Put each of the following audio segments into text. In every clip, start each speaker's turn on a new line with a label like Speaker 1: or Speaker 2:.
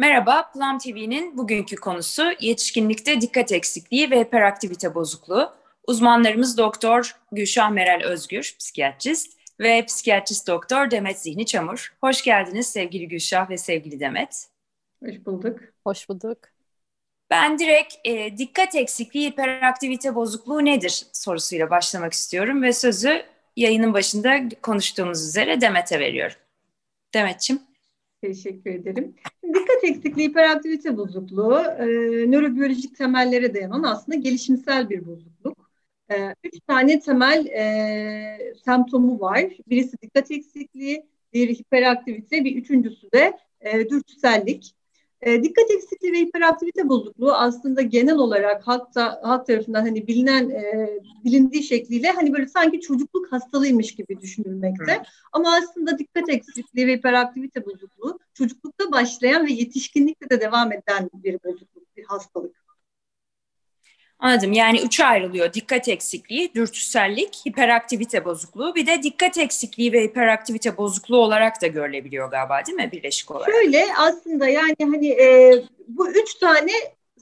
Speaker 1: Merhaba, Plum TV'nin bugünkü konusu yetişkinlikte dikkat eksikliği ve hiperaktivite bozukluğu. Uzmanlarımız Doktor Gülşah Meral Özgür, psikiyatrist ve psikiyatrist doktor Demet Zihni Çamur. Hoş geldiniz sevgili Gülşah ve sevgili Demet.
Speaker 2: Hoş bulduk.
Speaker 3: Hoş bulduk.
Speaker 1: Ben direkt e, dikkat eksikliği, hiperaktivite bozukluğu nedir sorusuyla başlamak istiyorum ve sözü yayının başında konuştuğumuz üzere Demet'e veriyorum. Demet'ciğim.
Speaker 2: Teşekkür ederim. Dikkat eksikliği, hiperaktivite bozukluğu e, nörobiyolojik temellere dayanan aslında gelişimsel bir bozukluk. E, üç tane temel e, semptomu var. Birisi dikkat eksikliği, diğeri hiperaktivite, bir üçüncüsü de e, dürtüsellik. E, dikkat eksikliği ve hiperaktivite bozukluğu aslında genel olarak halkta, halk tarafından hani bilinen e, bilindiği şekliyle hani böyle sanki çocukluk hastalığıymış gibi düşünülmekte. Hı. Ama aslında dikkat eksikliği ve hiperaktivite bozukluğu çocuklukta başlayan ve yetişkinlikte de devam eden bir bozukluk, bir hastalık.
Speaker 1: Anladım. Yani üçe ayrılıyor. Dikkat eksikliği, dürtüsellik, hiperaktivite bozukluğu. Bir de dikkat eksikliği ve hiperaktivite bozukluğu olarak da görülebiliyor galiba değil mi birleşik olarak?
Speaker 2: Şöyle aslında yani hani e, bu üç tane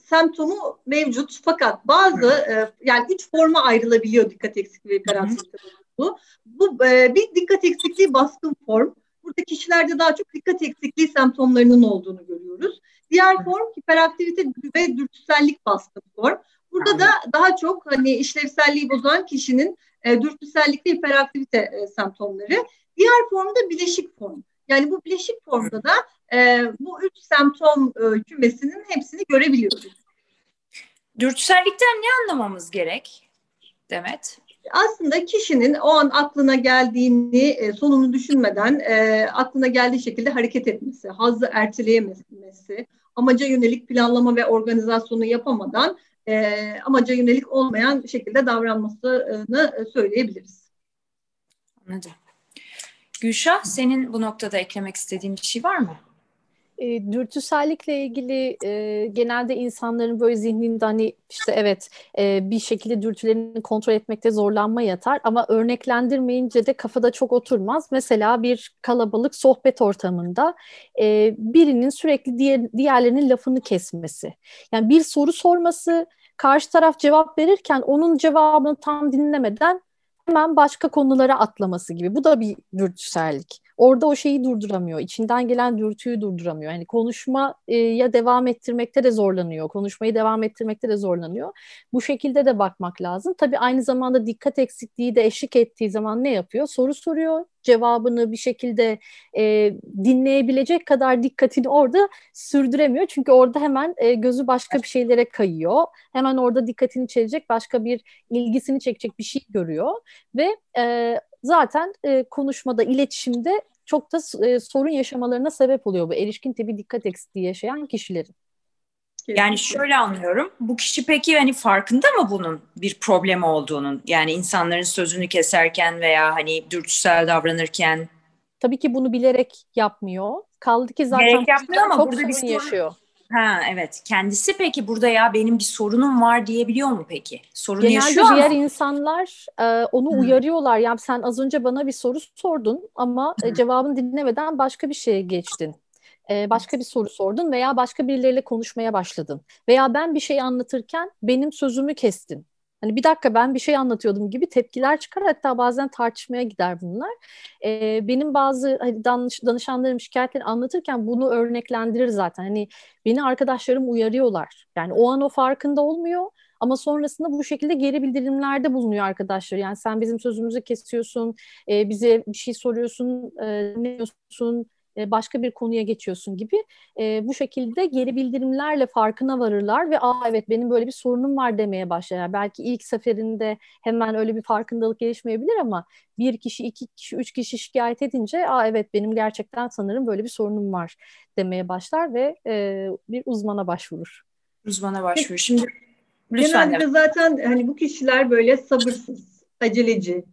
Speaker 2: semptomu mevcut fakat bazı e, yani üç forma ayrılabiliyor dikkat eksikliği ve hiperaktivite bozukluğu. Bu e, bir dikkat eksikliği baskın form. Burada kişilerde daha çok dikkat eksikliği semptomlarının olduğunu görüyoruz. Diğer form hiperaktivite ve dürtüsellik baskın form. Burada da daha çok hani işlevselliği bozan kişinin e, dürtüsellik ve hiperaktivite e, semptomları. Diğer formda bileşik form. Yani bu bileşik formda da e, bu üç semptom e, kümesinin hepsini görebiliyoruz.
Speaker 1: Dürtüsellikten ne anlamamız gerek Demet?
Speaker 2: Aslında kişinin o an aklına geldiğini, e, sonunu düşünmeden e, aklına geldiği şekilde hareket etmesi, hazzı erteleyemesi, amaca yönelik planlama ve organizasyonu yapamadan e, amaca yönelik olmayan şekilde davranmasını söyleyebiliriz.
Speaker 1: Anladım. Gülşah, senin bu noktada eklemek istediğin bir şey var mı?
Speaker 3: E, dürtüsellikle ilgili e, genelde insanların böyle zihninde hani işte evet e, bir şekilde dürtülerini kontrol etmekte zorlanma yatar ama örneklendirmeyince de kafada çok oturmaz. Mesela bir kalabalık sohbet ortamında e, birinin sürekli diğer, diğerlerinin lafını kesmesi. Yani bir soru sorması, karşı taraf cevap verirken onun cevabını tam dinlemeden hemen başka konulara atlaması gibi. Bu da bir dürtüsellik orada o şeyi durduramıyor. İçinden gelen dürtüyü durduramıyor. Yani konuşma ya devam ettirmekte de zorlanıyor. Konuşmayı devam ettirmekte de zorlanıyor. Bu şekilde de bakmak lazım. Tabii aynı zamanda dikkat eksikliği de eşlik ettiği zaman ne yapıyor? Soru soruyor, cevabını bir şekilde e, dinleyebilecek kadar dikkatini orada sürdüremiyor. Çünkü orada hemen e, gözü başka bir şeylere kayıyor. Hemen orada dikkatini çekecek, başka bir ilgisini çekecek bir şey görüyor ve e, zaten e, konuşmada, iletişimde çok da e, sorun yaşamalarına sebep oluyor bu erişkin tipi dikkat eksikliği yaşayan kişilerin.
Speaker 1: Yani şöyle anlıyorum. Bu kişi peki hani farkında mı bunun bir problem olduğunun? Yani insanların sözünü keserken veya hani dürtüsel davranırken.
Speaker 3: Tabii ki bunu bilerek yapmıyor. Kaldı ki zaten
Speaker 1: Bilerek yapmıyor ama
Speaker 3: çok
Speaker 1: burada bir
Speaker 3: sorun yaşıyor.
Speaker 1: Ha evet. Kendisi peki burada ya benim bir sorunum var diyebiliyor mu peki? Sorun
Speaker 3: Genelde
Speaker 1: yaşıyor
Speaker 3: diğer
Speaker 1: ama.
Speaker 3: insanlar e, onu
Speaker 1: Hmm.
Speaker 3: uyarıyorlar. Yani sen az önce bana bir soru sordun ama e,
Speaker 1: Hmm.
Speaker 3: cevabını dinlemeden başka bir şeye geçtin. E, başka bir soru sordun veya başka birileriyle konuşmaya başladın. Veya ben bir şey anlatırken benim sözümü kestin. Hani bir dakika ben bir şey anlatıyordum gibi tepkiler çıkar hatta bazen tartışmaya gider bunlar. E, benim bazı hani danış, danışanlarım şikayetleri anlatırken bunu örneklendirir zaten. Hani beni arkadaşlarım uyarıyorlar. Yani o an o farkında olmuyor ama sonrasında bu şekilde geri bildirimlerde bulunuyor arkadaşlar. Yani sen bizim sözümüzü kesiyorsun, e, bize bir şey soruyorsun, e, ne diyorsun, e, başka bir konuya geçiyorsun gibi e, bu şekilde geri bildirimlerle farkına varırlar ve aa evet benim böyle bir sorunum var demeye başlar. Belki ilk seferinde hemen öyle bir farkındalık gelişmeyebilir ama bir kişi, iki kişi, üç kişi şikayet edince aa evet benim gerçekten sanırım böyle bir sorunum var demeye başlar ve e, bir uzmana başvurur.
Speaker 1: Uzmana başvurur. Şimdi lütfen.
Speaker 2: Genelde zaten hani bu kişiler böyle sabırsız, aceleci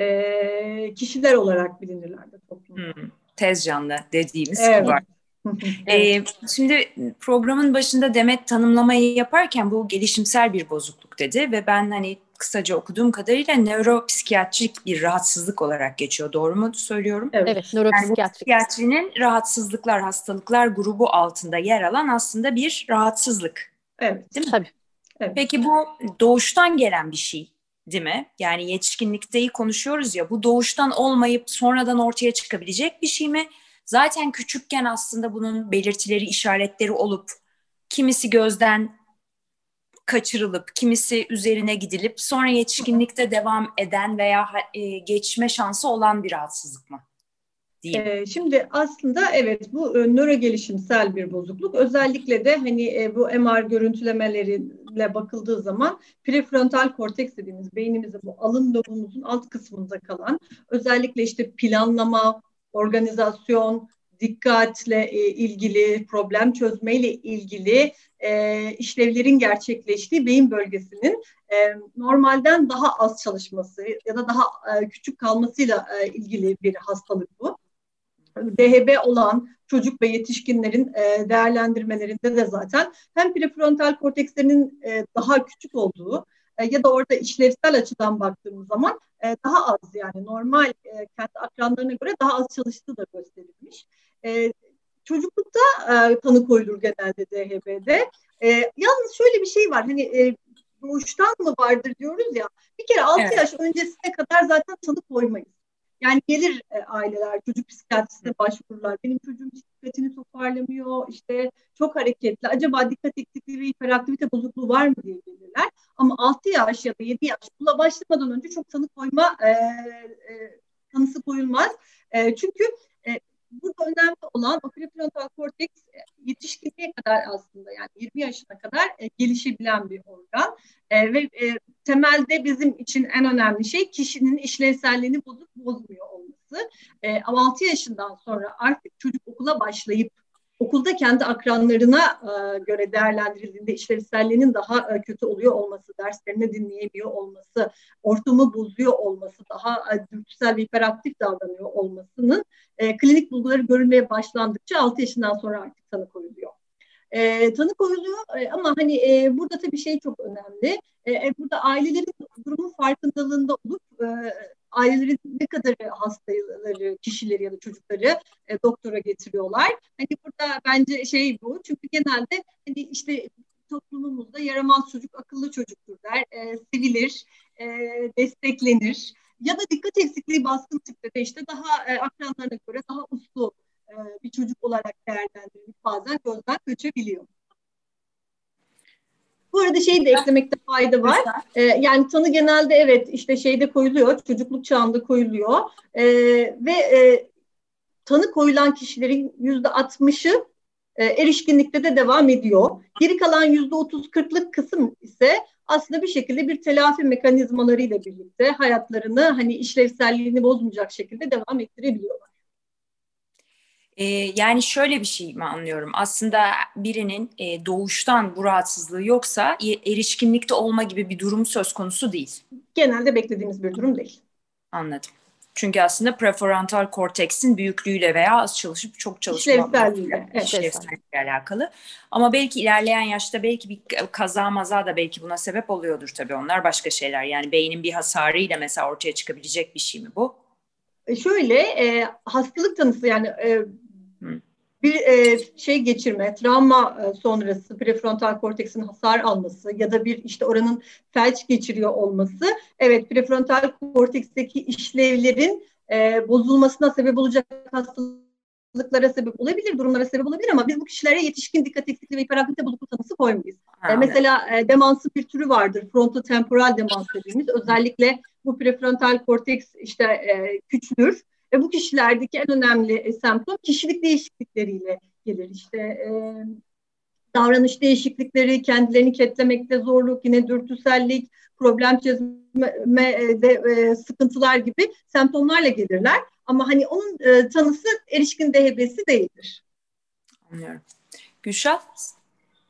Speaker 2: e, kişiler olarak bilinirler de toplumda.
Speaker 1: Hmm, tez canlı dediğimiz
Speaker 2: Evet.
Speaker 1: var. evet. ee, şimdi programın başında Demet tanımlamayı yaparken bu gelişimsel bir bozukluk dedi ve ben hani kısaca okuduğum kadarıyla nöropsikiyatrik bir rahatsızlık olarak geçiyor. Doğru mu söylüyorum?
Speaker 3: Evet, evet nöropsikiyatrik. Yani
Speaker 1: psikiyatrinin rahatsızlıklar, hastalıklar grubu altında yer alan aslında bir rahatsızlık.
Speaker 2: Evet.
Speaker 1: Değil mi? Tabii. Evet. Peki bu doğuştan gelen bir şey değil mi? Yani yetişkinlikteyi konuşuyoruz ya bu doğuştan olmayıp sonradan ortaya çıkabilecek bir şey mi? Zaten küçükken aslında bunun belirtileri, işaretleri olup kimisi gözden kaçırılıp kimisi üzerine gidilip sonra yetişkinlikte devam eden veya e, geçme şansı olan bir rahatsızlık mı?
Speaker 2: Ee, şimdi aslında evet bu e, nöro gelişimsel bir bozukluk. Özellikle de hani e, bu MR görüntülemeleriyle bakıldığı zaman prefrontal korteks dediğimiz beynimizin bu alın lobumuzun alt kısmında kalan özellikle işte planlama, organizasyon, dikkatle e, ilgili, problem çözmeyle ilgili e, işlevlerin gerçekleştiği beyin bölgesinin e, normalden daha az çalışması ya da daha e, küçük kalmasıyla e, ilgili bir hastalık bu. DHB olan çocuk ve yetişkinlerin e, değerlendirmelerinde de zaten hem prefrontal kortekslerinin e, daha küçük olduğu e, ya da orada işlevsel açıdan baktığımız zaman e, daha az yani normal e, kendi akranlarına göre daha az çalıştığı da gösterilmiş. E, çocuklukta e, tanı koyulur genelde DHB'de. E, yalnız şöyle bir şey var hani e, doğuştan mı vardır diyoruz ya bir kere 6 evet. yaş öncesine kadar zaten tanı koymayız. Yani gelir e, aileler çocuk psikiyatrisine başvururlar. Benim çocuğum dikkatini toparlamıyor, işte çok hareketli. Acaba dikkat eksikliği ve hiperaktivite bozukluğu var mı diye gelirler. Ama 6 yaş ya da 7 yaş buna başlamadan önce çok tanı koyma e, e, tanısı koyulmaz. E, çünkü burada önemli olan o prefrontal korteks e, yetişkinliğe kadar aslında yani 20 yaşına kadar e, gelişebilen bir organ e, ve e, temelde bizim için en önemli şey kişinin işlevselliğini bozup bozmuyor olması. E, ama 6 yaşından sonra artık çocuk okula başlayıp okulda kendi akranlarına e, göre değerlendirildiğinde işlevselliğinin daha e, kötü oluyor olması, derslerini dinleyemiyor olması, ortamı bozuyor olması, daha e, dürtüsel ve hiperaktif davranıyor olmasının e, klinik bulguları görülmeye başlandıkça 6 yaşından sonra artık tanı koyuluyor. E, tanı koyuluyor e, ama hani e, burada tabii şey çok önemli. E, e burada ailelerin durumun farkındalığında olup e, ailelerin ne kadar hastaları, kişileri ya da çocukları e, doktora getiriyorlar. Hani burada bence şey bu. Çünkü genelde hani işte toplumumuzda yaramaz çocuk akıllı çocuktur der. E, sevilir, e, desteklenir. Ya da dikkat eksikliği baskın tipte de işte daha e, akranlarına göre daha uslu e, bir çocuk olarak değerlendirilip bazen gözden kaçabiliyor. Bu arada şeyi de eklemekte fayda var. Ee, yani tanı genelde evet işte şeyde koyuluyor, çocukluk çağında koyuluyor. Ee, ve e, tanı koyulan kişilerin yüzde altmışı e, erişkinlikte de devam ediyor. Geri kalan yüzde otuz kırklık kısım ise aslında bir şekilde bir telafi mekanizmalarıyla birlikte hayatlarını hani işlevselliğini bozmayacak şekilde devam ettirebiliyorlar.
Speaker 1: E, yani şöyle bir şey mi anlıyorum? Aslında birinin e, doğuştan bu rahatsızlığı yoksa erişkinlikte olma gibi bir durum söz konusu değil.
Speaker 2: Genelde beklediğimiz bir durum değil.
Speaker 1: Anladım. Çünkü aslında prefrontal korteksin büyüklüğüyle veya az çalışıp çok çalışmalarıyla evet, alakalı. Ama belki ilerleyen yaşta belki bir kaza maza da belki buna sebep oluyordur tabii onlar başka şeyler. Yani beynin bir hasarıyla mesela ortaya çıkabilecek bir şey mi bu?
Speaker 2: E, şöyle e, hastalık tanısı yani e, bir e, şey geçirme, travma e, sonrası prefrontal korteksin hasar alması ya da bir işte oranın felç geçiriyor olması, evet prefrontal korteksteki işlevlerin e, bozulmasına sebep olacak hastalıklara sebep olabilir, durumlara sebep olabilir ama biz bu kişilere yetişkin dikkat eksikliği ve hiperaktivite bozukluğu tanısı koymayız. E, mesela e, demansın bir türü vardır, frontotemporal demans dediğimiz. Özellikle bu prefrontal korteks işte e, küçülür ve bu kişilerdeki en önemli e, semptom kişilik değişiklikleriyle gelir. İşte e, davranış değişiklikleri, kendilerini ketlemekte zorluk, yine dürtüsellik, problem çözmede e, sıkıntılar gibi semptomlarla gelirler. Ama hani onun e, tanısı erişkin DHB'si değildir.
Speaker 1: Anlıyorum. Gülşah?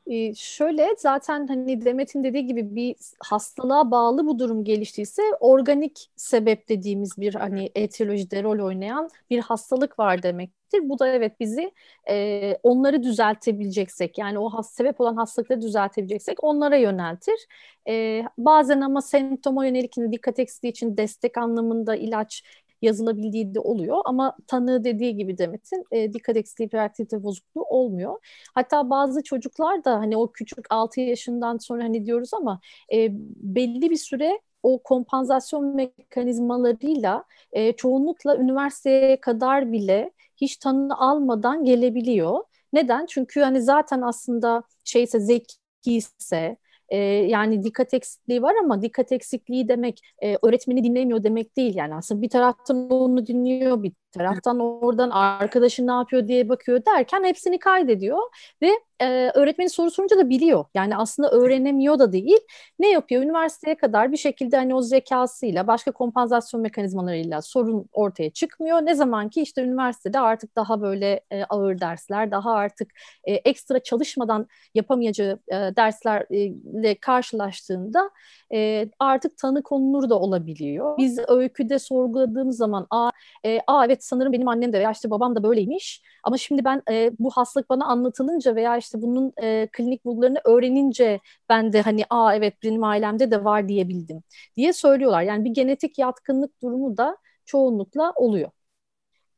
Speaker 3: Ee, şöyle zaten hani Demet'in dediği gibi bir hastalığa bağlı bu durum geliştiyse organik sebep dediğimiz bir hani etiyolojide rol oynayan bir hastalık var demektir. Bu da evet bizi e, onları düzeltebileceksek yani o has, sebep olan hastalıkları düzeltebileceksek onlara yöneltir. E, bazen ama semptoma yönelik dikkat eksikliği için destek anlamında ilaç yazılabildiği de oluyor ama tanı dediği gibi Demet'in e, dikkat eksikliği hiperaktivite bozukluğu olmuyor. Hatta bazı çocuklar da hani o küçük 6 yaşından sonra hani diyoruz ama e, belli bir süre o kompansasyon mekanizmalarıyla e, çoğunlukla üniversiteye kadar bile hiç tanı almadan gelebiliyor. Neden? Çünkü hani zaten aslında şeyse zeki ise e, yani dikkat eksikliği var ama dikkat eksikliği demek e, öğretmeni dinlemiyor demek değil. Yani aslında bir taraftan onu dinliyor, bir taraftan oradan arkadaşı ne yapıyor diye bakıyor derken hepsini kaydediyor ve e, öğretmenin soru sorunca da biliyor. Yani aslında öğrenemiyor da değil. Ne yapıyor? Üniversiteye kadar bir şekilde hani o zekasıyla başka kompansasyon mekanizmalarıyla sorun ortaya çıkmıyor. Ne zaman ki işte üniversitede artık daha böyle e, ağır dersler, daha artık e, ekstra çalışmadan yapamayacağı e, derslerle karşılaştığında e, artık tanı konulur da olabiliyor. Biz öyküde sorguladığımız zaman a, e, a evet sanırım benim annem de veya işte babam da böyleymiş ama şimdi ben e, bu hastalık bana anlatılınca veya işte bunun e, klinik bulgularını öğrenince ben de hani aa evet benim ailemde de var diyebildim diye söylüyorlar. Yani bir genetik yatkınlık durumu da çoğunlukla oluyor.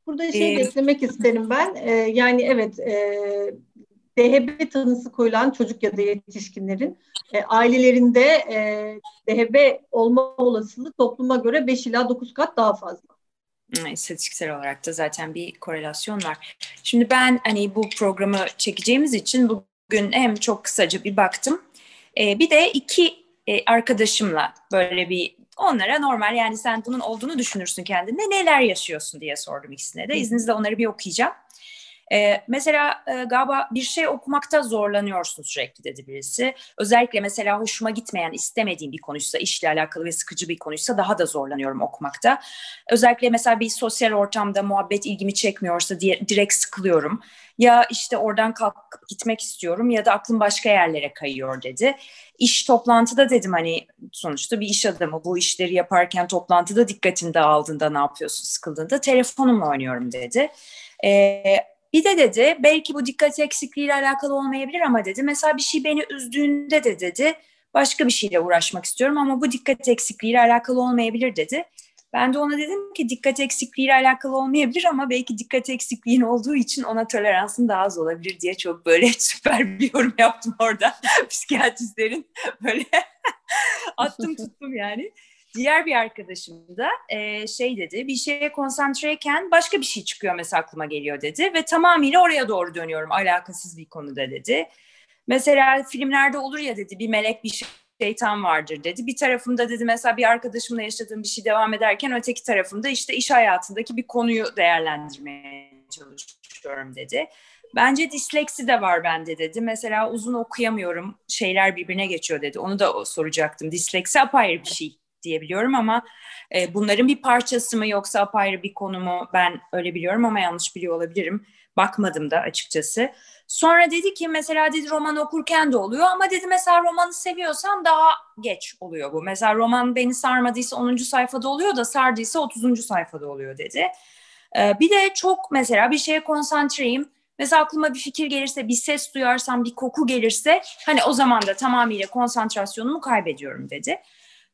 Speaker 2: Burada şey ee, eklemek isterim ben. Ee, yani evet e, DHB tanısı koyulan çocuk ya da yetişkinlerin e, ailelerinde e, DHB olma olasılığı topluma göre 5 ila 9 kat daha fazla.
Speaker 1: İstatistiksel olarak da zaten bir korelasyon var. Şimdi ben hani bu programı çekeceğimiz için bugün hem çok kısaca bir baktım. E, bir de iki e, arkadaşımla böyle bir onlara normal yani sen bunun olduğunu düşünürsün kendinde neler yaşıyorsun diye sordum ikisine de. İzninizle onları bir okuyacağım. E, mesela e, galiba bir şey okumakta zorlanıyorsun sürekli dedi birisi. Özellikle mesela hoşuma gitmeyen, istemediğim bir konuysa, işle alakalı ve sıkıcı bir konuysa daha da zorlanıyorum okumakta. Özellikle mesela bir sosyal ortamda muhabbet ilgimi çekmiyorsa diye, direkt sıkılıyorum. Ya işte oradan kalkıp gitmek istiyorum ya da aklım başka yerlere kayıyor dedi. İş toplantıda dedim hani sonuçta bir iş adamı bu işleri yaparken toplantıda dikkatini dağıldığında ne yapıyorsun sıkıldığında telefonumla oynuyorum dedi. Ee, de dedi belki bu dikkat eksikliğiyle alakalı olmayabilir ama dedi mesela bir şey beni üzdüğünde de dedi başka bir şeyle uğraşmak istiyorum ama bu dikkat eksikliğiyle alakalı olmayabilir dedi. Ben de ona dedim ki dikkat eksikliğiyle alakalı olmayabilir ama belki dikkat eksikliğin olduğu için ona toleransın daha az olabilir diye çok böyle süper bir yorum yaptım orada. Psikiyatristlerin böyle attım tuttum yani. Diğer bir arkadaşım da e, şey dedi, bir şeye konsantreyken başka bir şey çıkıyor mesela aklıma geliyor dedi ve tamamıyla oraya doğru dönüyorum alakasız bir konuda dedi. Mesela filmlerde olur ya dedi bir melek bir şeytan vardır dedi. Bir tarafımda dedi mesela bir arkadaşımla yaşadığım bir şey devam ederken öteki tarafımda işte iş hayatındaki bir konuyu değerlendirmeye çalışıyorum dedi. Bence disleksi de var bende dedi. Mesela uzun okuyamıyorum, şeyler birbirine geçiyor dedi. Onu da soracaktım. Disleksi apayrı bir şey diyebiliyorum ama e, bunların bir parçası mı yoksa apayrı bir konu mu ben öyle biliyorum ama yanlış biliyor olabilirim. Bakmadım da açıkçası. Sonra dedi ki mesela dedi roman okurken de oluyor ama dedi mesela romanı seviyorsan daha geç oluyor bu. Mesela roman beni sarmadıysa 10. sayfada oluyor da sardıysa 30. sayfada oluyor dedi. Ee, bir de çok mesela bir şeye konsantreyim. Mesela aklıma bir fikir gelirse, bir ses duyarsam, bir koku gelirse hani o zaman da tamamıyla konsantrasyonumu kaybediyorum dedi.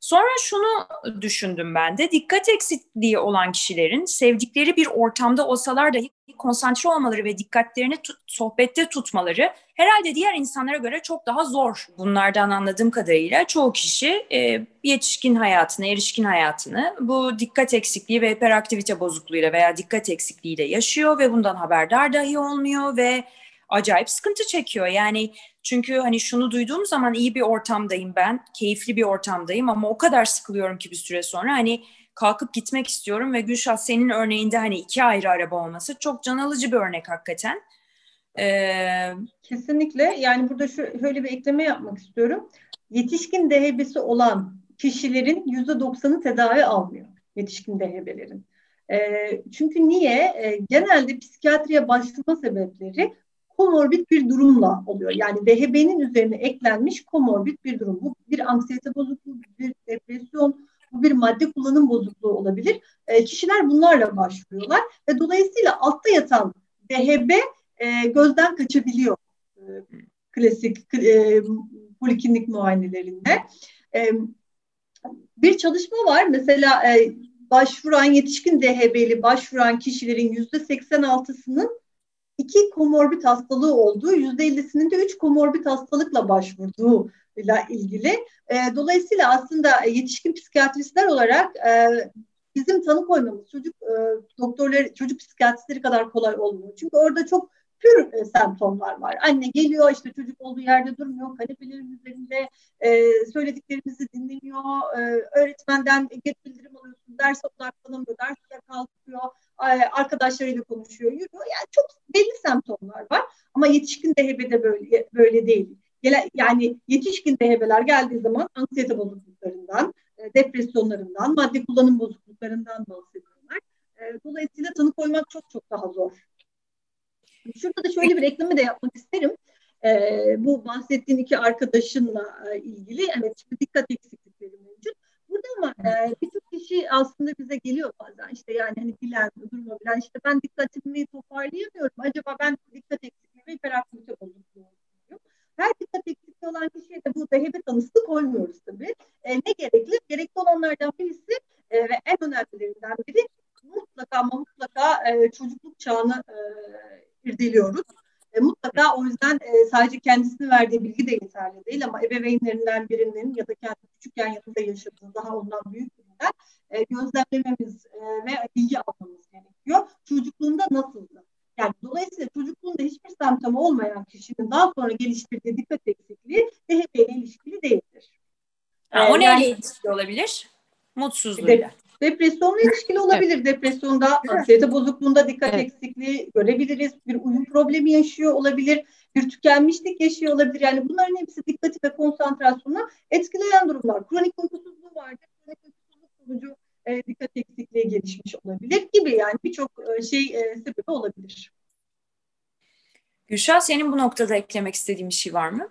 Speaker 1: Sonra şunu düşündüm ben de dikkat eksikliği olan kişilerin sevdikleri bir ortamda olsalar dahi konsantre olmaları ve dikkatlerini tut, sohbette tutmaları herhalde diğer insanlara göre çok daha zor. Bunlardan anladığım kadarıyla çoğu kişi e, yetişkin hayatını, erişkin hayatını bu dikkat eksikliği ve hiperaktivite bozukluğuyla veya dikkat eksikliğiyle yaşıyor ve bundan haberdar dahi olmuyor ve acayip sıkıntı çekiyor. Yani çünkü hani şunu duyduğum zaman iyi bir ortamdayım ben, keyifli bir ortamdayım ama o kadar sıkılıyorum ki bir süre sonra hani kalkıp gitmek istiyorum ve Gülşah senin örneğinde hani iki ayrı araba olması çok can alıcı bir örnek hakikaten.
Speaker 2: Ee... Kesinlikle yani burada şu, şöyle bir ekleme yapmak istiyorum. Yetişkin DHB'si olan kişilerin yüzde doksanı tedavi almıyor yetişkin DHB'lerin. E, çünkü niye? E, genelde psikiyatriye başlama sebepleri komorbid bir durumla oluyor. Yani DHB'nin üzerine eklenmiş komorbid bir durum. Bu bir anksiyete bozukluğu, bir depresyon, bu bir madde kullanım bozukluğu olabilir. E, kişiler bunlarla başvuruyorlar ve dolayısıyla altta yatan DHB e, gözden kaçabiliyor e, klasik e, poliklinik muayenelerinde. E, bir çalışma var mesela e, başvuran yetişkin DHB'li başvuran kişilerin yüzde 86'sının iki komorbid hastalığı olduğu, yüzde 50'sinin de üç komorbid hastalıkla başvurduğu ile ilgili. E, dolayısıyla aslında yetişkin psikiyatristler olarak e, bizim tanı koymamız çocuk e, doktorları, çocuk psikiyatristleri kadar kolay olmuyor. Çünkü orada çok pür e, semptomlar var. Anne geliyor işte çocuk olduğu yerde durmuyor, kanepelerin üzerinde e, söylediklerimizi dinlemiyor, e, öğretmenden geri bildirim alıyorsun, ders odaklanamıyor, dersler kalkıyor, e, arkadaşlarıyla konuşuyor, yürüyor. Yani çok belli semptomlar var ama yetişkin DHB'de böyle, böyle değil. Yani yetişkin DHB'ler geldiği zaman anksiyete bozukluklarından, e, depresyonlarından, madde kullanım bozukluklarından bahsediyorlar. E, dolayısıyla tanı koymak çok çok daha zor. Şurada da şöyle bir reklamı da yapmak isterim. Ee, bu bahsettiğin iki arkadaşınla e, ilgili evet dikkat eksiklikleri mevcut. Burada ama e, birçok kişi aslında bize geliyor bazen işte yani hani bilen, durma bilen işte ben dikkatimi toparlayamıyorum. Acaba ben dikkat eksikliği ve hiperaktivite bozukluğu her dikkat eksikliği olan kişiye de bu DHB tanısı koymuyoruz tabii. E, ne gerekli? Gerekli olanlardan birisi e, ve en önemlilerinden biri mutlaka ama mutlaka e, çocukluk çağını e, irdeliyoruz. E, mutlaka o yüzden e, sadece kendisinin verdiği bilgi de yeterli değil ama ebeveynlerinden birinin ya da kendi küçükken yanında yaşadığı daha ondan büyük birinden e, gözlemlememiz e, ve bilgi almamız gerekiyor. Çocukluğunda nasıldı? Yani dolayısıyla çocukluğunda hiçbir semptomu olmayan kişinin daha sonra geliştirdiği dikkat eksikliği DHB ile ilişkili değildir.
Speaker 1: Ha, o ee, neyle yani, ilişkili olabilir? Mutsuzluğuyla.
Speaker 2: Depresyonla ilişkili olabilir. Evet. Depresyonda, anksiyete bozukluğunda dikkat evet. eksikliği görebiliriz. Bir uyum problemi yaşıyor olabilir. Bir tükenmişlik yaşıyor olabilir. Yani bunların hepsi dikkati ve konsantrasyonu etkileyen durumlar. Kronik uykusuzluğu vardır. Kronik uykusuzluk sonucu e, dikkat eksikliği gelişmiş olabilir gibi yani birçok e, şey e, sebebi olabilir.
Speaker 1: Gülşah senin bu noktada eklemek istediğin bir şey var mı?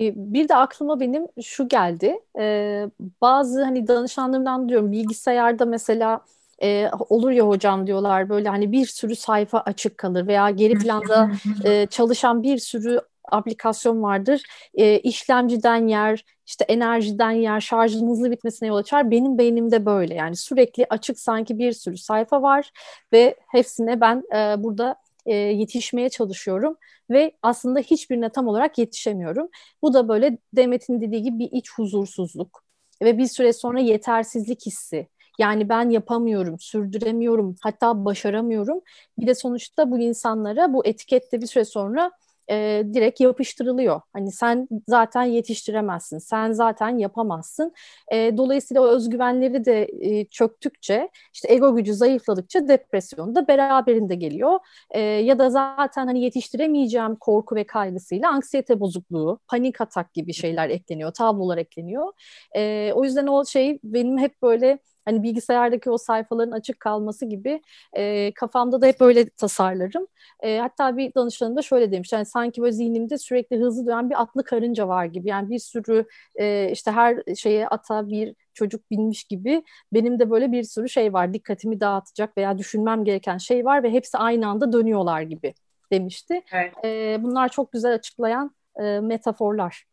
Speaker 3: E, bir de aklıma benim şu geldi. Ee, bazı hani danışanlarımdan diyorum bilgisayarda mesela e, olur ya hocam diyorlar böyle hani bir sürü sayfa açık kalır veya geri planda e, çalışan bir sürü aplikasyon vardır. E, işlemciden yer, işte enerjiden yer, şarjın hızlı bitmesine yol açar. Benim beynimde böyle yani sürekli açık sanki bir sürü sayfa var ve hepsine ben e, burada e, yetişmeye çalışıyorum ve aslında hiçbirine tam olarak yetişemiyorum. Bu da böyle Demet'in dediği gibi bir iç huzursuzluk ve bir süre sonra yetersizlik hissi. Yani ben yapamıyorum, sürdüremiyorum, hatta başaramıyorum. Bir de sonuçta bu insanlara bu etikette bir süre sonra e, direkt yapıştırılıyor. Hani sen zaten yetiştiremezsin, sen zaten yapamazsın. E, dolayısıyla o özgüvenleri de e, çöktükçe, işte ego gücü zayıfladıkça depresyon da beraberinde geliyor. E, ya da zaten hani yetiştiremeyeceğim korku ve kaygısıyla anksiyete bozukluğu, panik atak gibi şeyler ekleniyor, tablolar ekleniyor. E, o yüzden o şey benim hep böyle hani bilgisayardaki o sayfaların açık kalması gibi e, kafamda da hep böyle tasarlarım. E, hatta bir danışanım da şöyle demiş. Yani sanki böyle zihnimde sürekli hızlı dönen bir atlı karınca var gibi. Yani bir sürü e, işte her şeye ata bir çocuk binmiş gibi benim de böyle bir sürü şey var. Dikkatimi dağıtacak veya düşünmem gereken şey var ve hepsi aynı anda dönüyorlar gibi demişti. Evet. E, bunlar çok güzel açıklayan e, metaforlar.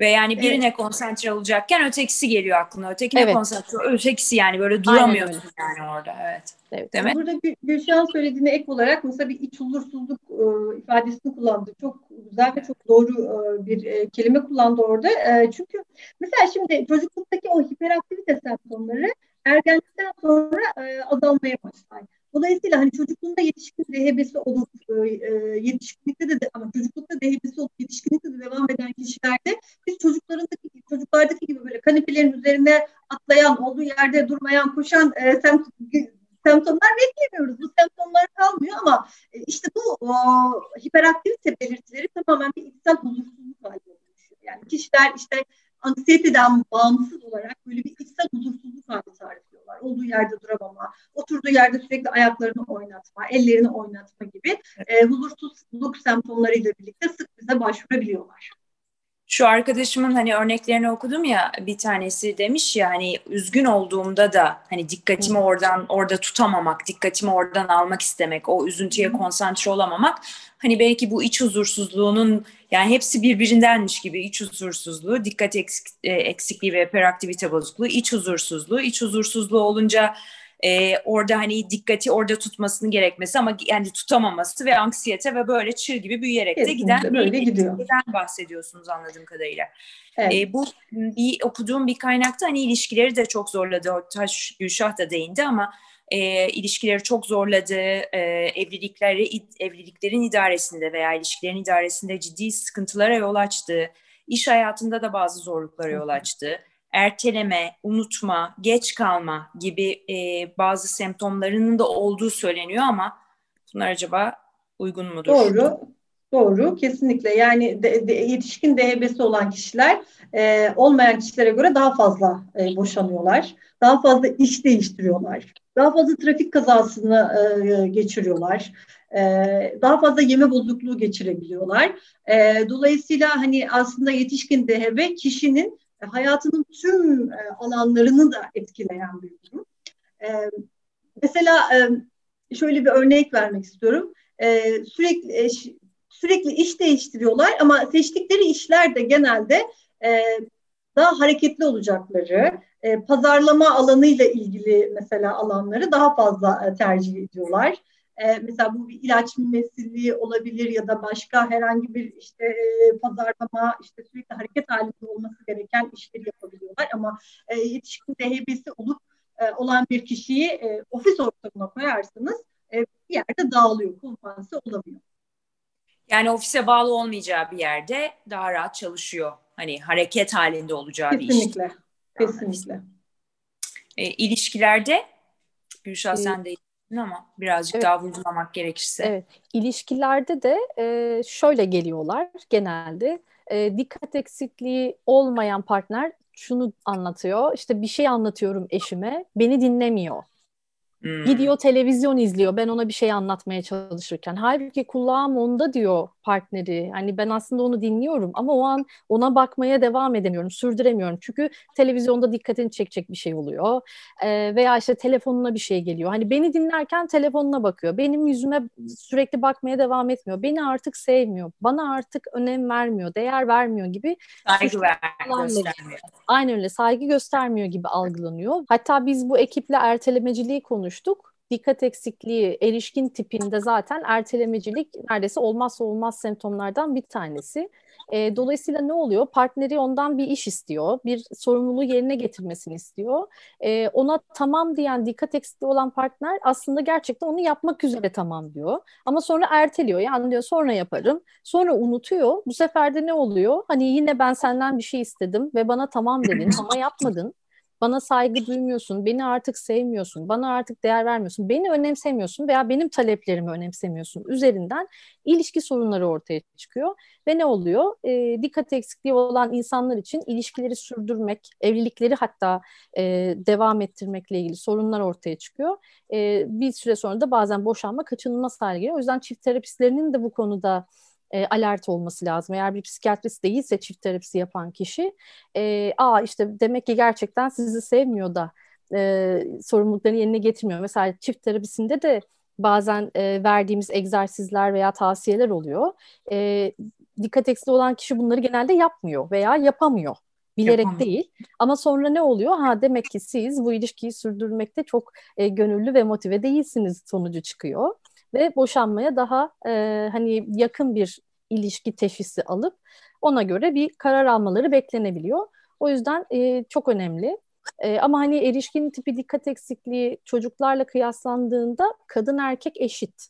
Speaker 1: Ve yani birine evet. konsantre olacakken ötekisi geliyor aklına. Ötekine evet. konsantre, ötekisi yani böyle duramıyorsun yani orada. Evet.
Speaker 2: evet. Değil mi? Burada Gülşah'ın söylediğine ek olarak mesela bir iç huzursuzluk e, ifadesini kullandı. Çok güzel ve çok doğru e, bir e, kelime kullandı orada. E, çünkü mesela şimdi çocukluktaki o hiperaktivite semptomları ergenlikten sonra e, azalmaya başlar. Dolayısıyla hani çocukluğunda yetişkin rehebesi olup e, e, yetişkinlikte de ama çocuklukta rehebesi olup yetişkinlikte de devam eden kişilerde biz çocuklarındaki çocuklardaki gibi böyle kanepelerin üzerine atlayan, olduğu yerde durmayan, koşan e, semt semptomlar beklemiyoruz. Bu semptomlar kalmıyor ama e, işte bu o, hiperaktivite belirtileri tamamen bir içsel huzursuzluk haline dönüşüyor. Yani kişiler işte anksiyeteden bağımsız olarak böyle bir içsel huzursuzluk hali tarifliyorlar. Olduğu yerde duramama, oturduğu yerde sürekli ayaklarını oynatma, ellerini oynatma gibi e, huzursuzluk semptomlarıyla birlikte sık bize başvurabiliyorlar.
Speaker 1: Şu arkadaşımın hani örneklerini okudum ya bir tanesi demiş ya hani üzgün olduğumda da hani dikkatimi oradan orada tutamamak, dikkatimi oradan almak istemek, o üzüntüye konsantre olamamak hani belki bu iç huzursuzluğunun yani hepsi birbirindenmiş gibi iç huzursuzluğu, dikkat e, eksikliği ve hiperaktivite bozukluğu, iç huzursuzluğu, iç huzursuzluğu olunca e, orada hani dikkati orada tutmasını gerekmesi ama yani tutamaması ve anksiyete ve böyle çığ gibi büyüyerek de giden
Speaker 2: böyle gidiyor.
Speaker 1: bahsediyorsunuz anladığım kadarıyla. Evet. E, bu bir okuduğum bir kaynakta hani ilişkileri de çok zorladı. Taş Gülşah da değindi ama e, ilişkileri çok zorladı. E, evlilikleri evliliklerin idaresinde veya ilişkilerin idaresinde ciddi sıkıntılara yol açtı. İş hayatında da bazı zorluklara yol açtı erteleme, unutma, geç kalma gibi e, bazı semptomlarının da olduğu söyleniyor ama bunlar acaba uygun mudur?
Speaker 2: Doğru. Doğru, kesinlikle. Yani de, de, yetişkin DHB'si olan kişiler e, olmayan kişilere göre daha fazla e, boşanıyorlar. Daha fazla iş değiştiriyorlar. Daha fazla trafik kazasını e, geçiriyorlar. E, daha fazla yeme bozukluğu geçirebiliyorlar. E, dolayısıyla hani aslında yetişkin DHB kişinin hayatının tüm e, alanlarını da etkileyen bir durum. E, mesela şöyle bir örnek vermek istiyorum. Sürekli sürekli iş değiştiriyorlar ama seçtikleri işler de genelde daha hareketli olacakları, pazarlama alanıyla ilgili mesela alanları daha fazla tercih ediyorlar. E, mesela bu bir ilaç mümessilliği olabilir ya da başka herhangi bir işte e, pazarlama, işte sürekli hareket halinde olması gereken işleri yapabiliyorlar. Ama e, yetişkin DHB'si olup e, olan bir kişiyi e, ofis ortamına koyarsanız e, bir yerde dağılıyor, kompanse olamıyor.
Speaker 1: Yani ofise bağlı olmayacağı bir yerde daha rahat çalışıyor. Hani hareket halinde olacağı
Speaker 2: kesinlikle,
Speaker 1: bir iş.
Speaker 2: Kesinlikle, kesinlikle.
Speaker 1: E, ilişkilerde Gülşah sen de ama birazcık evet. daha vurgulamak gerekirse.
Speaker 3: Evet. İlişkilerde de e, şöyle geliyorlar genelde. E, dikkat eksikliği olmayan partner şunu anlatıyor. İşte bir şey anlatıyorum eşime, beni dinlemiyor. Hmm. Gidiyor televizyon izliyor ben ona bir şey anlatmaya çalışırken. Halbuki kulağım onda diyor partneri. Hani ben aslında onu dinliyorum ama o an ona bakmaya devam edemiyorum, sürdüremiyorum. Çünkü televizyonda dikkatini çekecek bir şey oluyor. Ee, veya işte telefonuna bir şey geliyor. Hani beni dinlerken telefonuna bakıyor. Benim yüzüme sürekli bakmaya devam etmiyor. Beni artık sevmiyor. Bana artık önem vermiyor, değer vermiyor gibi.
Speaker 1: Saygı ver, göstermiyor.
Speaker 3: Aynen öyle saygı göstermiyor gibi algılanıyor. Hatta biz bu ekiple ertelemeciliği konuştuk dikkat eksikliği erişkin tipinde zaten ertelemecilik neredeyse olmazsa olmaz semptomlardan bir tanesi. E, dolayısıyla ne oluyor? Partneri ondan bir iş istiyor, bir sorumluluğu yerine getirmesini istiyor. E, ona tamam diyen dikkat eksikliği olan partner aslında gerçekten onu yapmak üzere tamam diyor. Ama sonra erteliyor. Yani diyor sonra yaparım. Sonra unutuyor. Bu sefer de ne oluyor? Hani yine ben senden bir şey istedim ve bana tamam dedin ama yapmadın. Bana saygı duymuyorsun, beni artık sevmiyorsun, bana artık değer vermiyorsun, beni önemsemiyorsun veya benim taleplerimi önemsemiyorsun üzerinden ilişki sorunları ortaya çıkıyor. Ve ne oluyor? E, dikkat eksikliği olan insanlar için ilişkileri sürdürmek, evlilikleri hatta e, devam ettirmekle ilgili sorunlar ortaya çıkıyor. E, bir süre sonra da bazen boşanma kaçınılmaz hale geliyor. O yüzden çift terapistlerinin de bu konuda e, alert olması lazım. Eğer bir psikiyatrist değilse çift terapisi yapan kişi, e, aa işte demek ki gerçekten sizi sevmiyor da e, sorumluluklarını yerine getirmiyor. Mesela çift terapisinde de bazen e, verdiğimiz egzersizler veya tavsiyeler oluyor. E, dikkat eksikliği olan kişi bunları genelde yapmıyor veya yapamıyor. Bilerek Yapamam. değil. Ama sonra ne oluyor? Ha demek ki siz bu ilişkiyi sürdürmekte çok e, gönüllü ve motive değilsiniz sonucu çıkıyor ve boşanmaya daha e, hani yakın bir ilişki teşhisi alıp ona göre bir karar almaları beklenebiliyor. O yüzden e, çok önemli. E, ama hani erişkin tipi dikkat eksikliği çocuklarla kıyaslandığında kadın erkek eşit.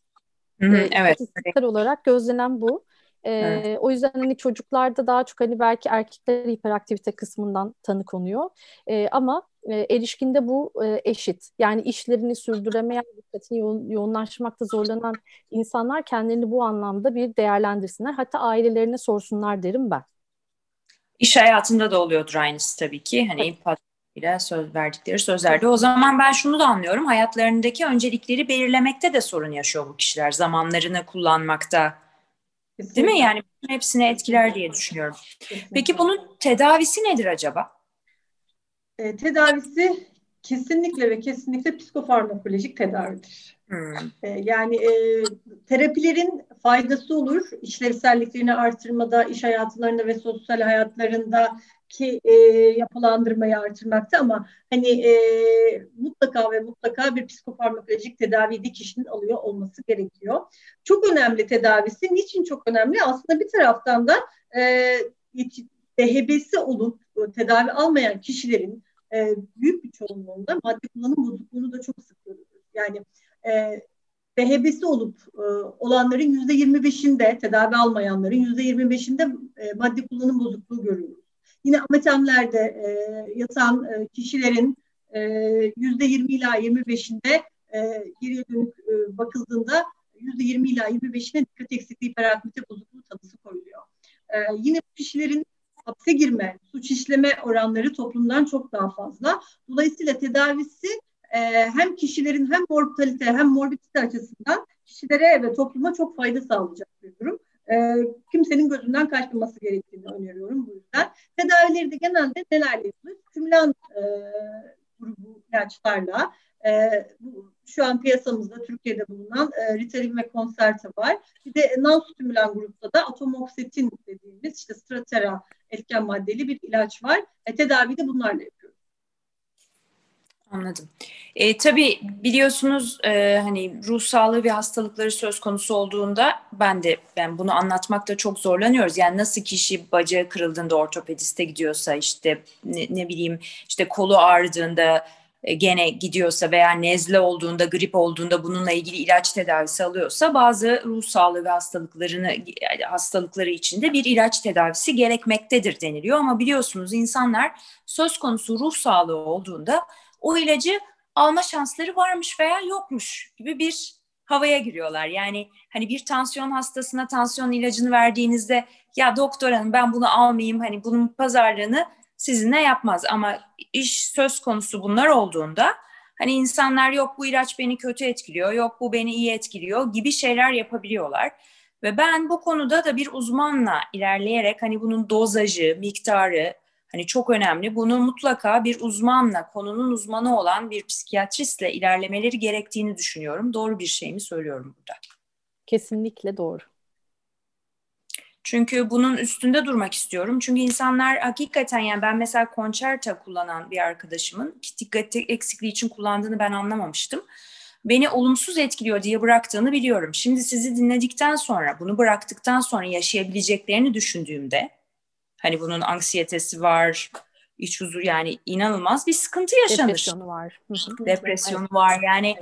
Speaker 1: Hı hı, e, evet.
Speaker 3: olarak gözlenen bu. E, evet. O yüzden hani çocuklarda daha çok hani belki erkekler hiperaktivite kısmından tanı konuyor. E, ama e, erişkinde bu e, eşit. Yani işlerini sürdüremeyen, dikkatini yo- yoğunlaşmakta zorlanan insanlar kendilerini bu anlamda bir değerlendirsinler. Hatta ailelerine sorsunlar derim ben.
Speaker 1: İş hayatında da oluyordur aynısı tabii ki. Hani evet. ile söz verdikleri sözlerde. O zaman ben şunu da anlıyorum. Hayatlarındaki öncelikleri belirlemekte de sorun yaşıyor bu kişiler. Zamanlarını kullanmakta Kesinlikle. Değil mi? Yani hepsini etkiler diye düşünüyorum. Kesinlikle. Peki bunun tedavisi nedir acaba?
Speaker 2: E, tedavisi kesinlikle ve kesinlikle psikofarmakolojik tedavidir. Hmm. E, yani e, terapilerin faydası olur. işlevselliklerini artırmada, iş hayatlarında ve sosyal hayatlarında ki e, yapılandırmayı artırmakta ama hani e, mutlaka ve mutlaka bir psikofarmakolojik tedavi de alıyor olması gerekiyor. Çok önemli tedavisi. Niçin çok önemli? Aslında bir taraftan da e, DHB'si olup tedavi almayan kişilerin e, büyük bir çoğunluğunda madde kullanım bozukluğunu da çok sık görüyoruz. Yani e, DHB'si olup e, olanların yüzde yirmi beşinde tedavi almayanların yüzde yirmi beşinde e, madde kullanım bozukluğu görüyoruz. Yine ametemlerde e, yatan e, kişilerin e, yüzde yirmi ila yirmi beşinde e, geriye dönük e, bakıldığında yüzde yirmi ila yirmi beşine dikkat eksikliği hiperaktivite bozukluğu tanısı koyuluyor. E, yine bu kişilerin hapse girme, suç işleme oranları toplumdan çok daha fazla. Dolayısıyla tedavisi e, hem kişilerin hem mortalite hem morbidite açısından kişilere ve topluma çok fayda sağlayacak bir durum. E, kimsenin gözünden kaçmaması gerektiğini öneriyorum bu yüzden. Tedavileri de genelde nelerle yapılır? Stimülan e, grubu ilaçlarla, e, bu, şu an piyasamızda Türkiye'de bulunan e, Ritalin ve Concerta var. Bir de non-stimülan grupta da atomoksetin dediğimiz işte Stratera etken maddeli bir ilaç var. E, tedavi de bunlarla yapıyoruz.
Speaker 1: Anladım. E, tabii biliyorsunuz e, hani ruh sağlığı ve hastalıkları söz konusu olduğunda ben de ben bunu anlatmakta çok zorlanıyoruz. Yani nasıl kişi bacağı kırıldığında ortopediste gidiyorsa işte ne, ne bileyim işte kolu ağrıdığında e, gene gidiyorsa veya nezle olduğunda, grip olduğunda bununla ilgili ilaç tedavisi alıyorsa bazı ruh sağlığı ve hastalıklarını hastalıkları içinde bir ilaç tedavisi gerekmektedir deniliyor ama biliyorsunuz insanlar söz konusu ruh sağlığı olduğunda o ilacı alma şansları varmış veya yokmuş gibi bir havaya giriyorlar. Yani hani bir tansiyon hastasına tansiyon ilacını verdiğinizde ya doktor hanım ben bunu almayayım hani bunun pazarlığını sizinle yapmaz ama iş söz konusu bunlar olduğunda hani insanlar yok bu ilaç beni kötü etkiliyor, yok bu beni iyi etkiliyor gibi şeyler yapabiliyorlar. Ve ben bu konuda da bir uzmanla ilerleyerek hani bunun dozajı, miktarı hani çok önemli. Bunu mutlaka bir uzmanla, konunun uzmanı olan bir psikiyatristle ilerlemeleri gerektiğini düşünüyorum. Doğru bir şey mi söylüyorum burada?
Speaker 3: Kesinlikle doğru.
Speaker 1: Çünkü bunun üstünde durmak istiyorum. Çünkü insanlar hakikaten yani ben mesela Concerta kullanan bir arkadaşımın dikkat eksikliği için kullandığını ben anlamamıştım. Beni olumsuz etkiliyor diye bıraktığını biliyorum. Şimdi sizi dinledikten sonra, bunu bıraktıktan sonra yaşayabileceklerini düşündüğümde hani bunun anksiyetesi var, iç huzur yani inanılmaz bir sıkıntı yaşanır.
Speaker 3: Depresyonu var.
Speaker 1: Depresyonu var. Yani